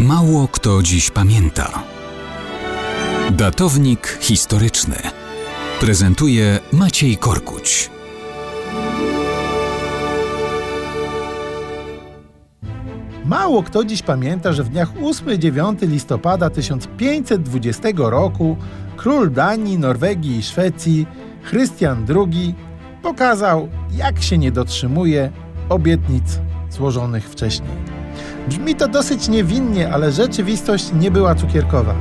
Mało kto dziś pamięta. Datownik historyczny prezentuje Maciej Korkuć. Mało kto dziś pamięta, że w dniach 8-9 listopada 1520 roku król Danii, Norwegii i Szwecji, Chrystian II, pokazał, jak się nie dotrzymuje obietnic złożonych wcześniej. Brzmi to dosyć niewinnie, ale rzeczywistość nie była cukierkowa.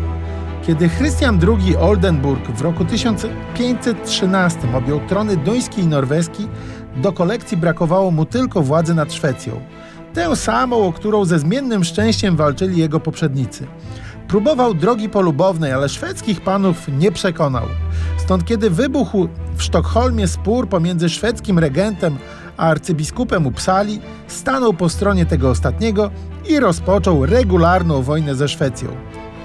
Kiedy Chrystian II Oldenburg w roku 1513 objął trony duński i norweski, do kolekcji brakowało mu tylko władzy nad Szwecją. Tę samą, o którą ze zmiennym szczęściem walczyli jego poprzednicy. Próbował drogi polubownej, ale szwedzkich panów nie przekonał. Stąd kiedy wybuchł w Sztokholmie spór pomiędzy szwedzkim regentem a arcybiskupem Upsali, stanął po stronie tego ostatniego i rozpoczął regularną wojnę ze Szwecją.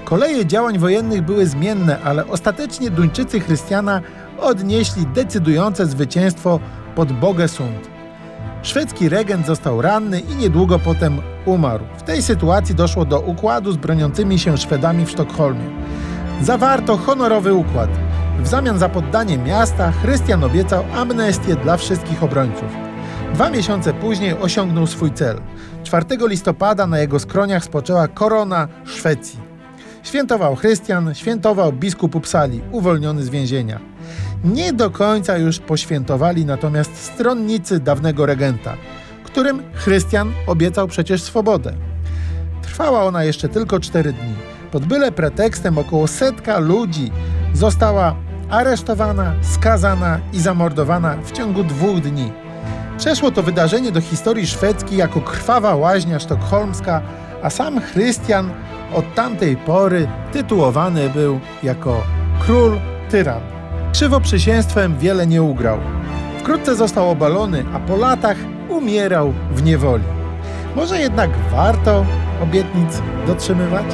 Koleje działań wojennych były zmienne, ale ostatecznie Duńczycy Chrystiana odnieśli decydujące zwycięstwo pod Bogesund. Szwedzki regent został ranny i niedługo potem umarł. W tej sytuacji doszło do układu z broniącymi się Szwedami w Sztokholmie. Zawarto honorowy układ. W zamian za poddanie miasta Chrystian obiecał amnestię dla wszystkich obrońców. Dwa miesiące później osiągnął swój cel. 4 listopada na jego skroniach spoczęła korona Szwecji. Świętował Chrystian, świętował biskup Upsali, uwolniony z więzienia. Nie do końca już poświętowali natomiast stronnicy dawnego regenta, którym Chrystian obiecał przecież swobodę. Trwała ona jeszcze tylko cztery dni. Pod byle pretekstem około setka ludzi została aresztowana, skazana i zamordowana w ciągu dwóch dni. Przeszło to wydarzenie do historii szwedzkiej jako krwawa łaźnia sztokholmska, a sam Chrystian od tamtej pory tytułowany był jako król tyran. Krzywoprzysięstwem wiele nie ugrał. Wkrótce został obalony, a po latach umierał w niewoli. Może jednak warto obietnic dotrzymywać?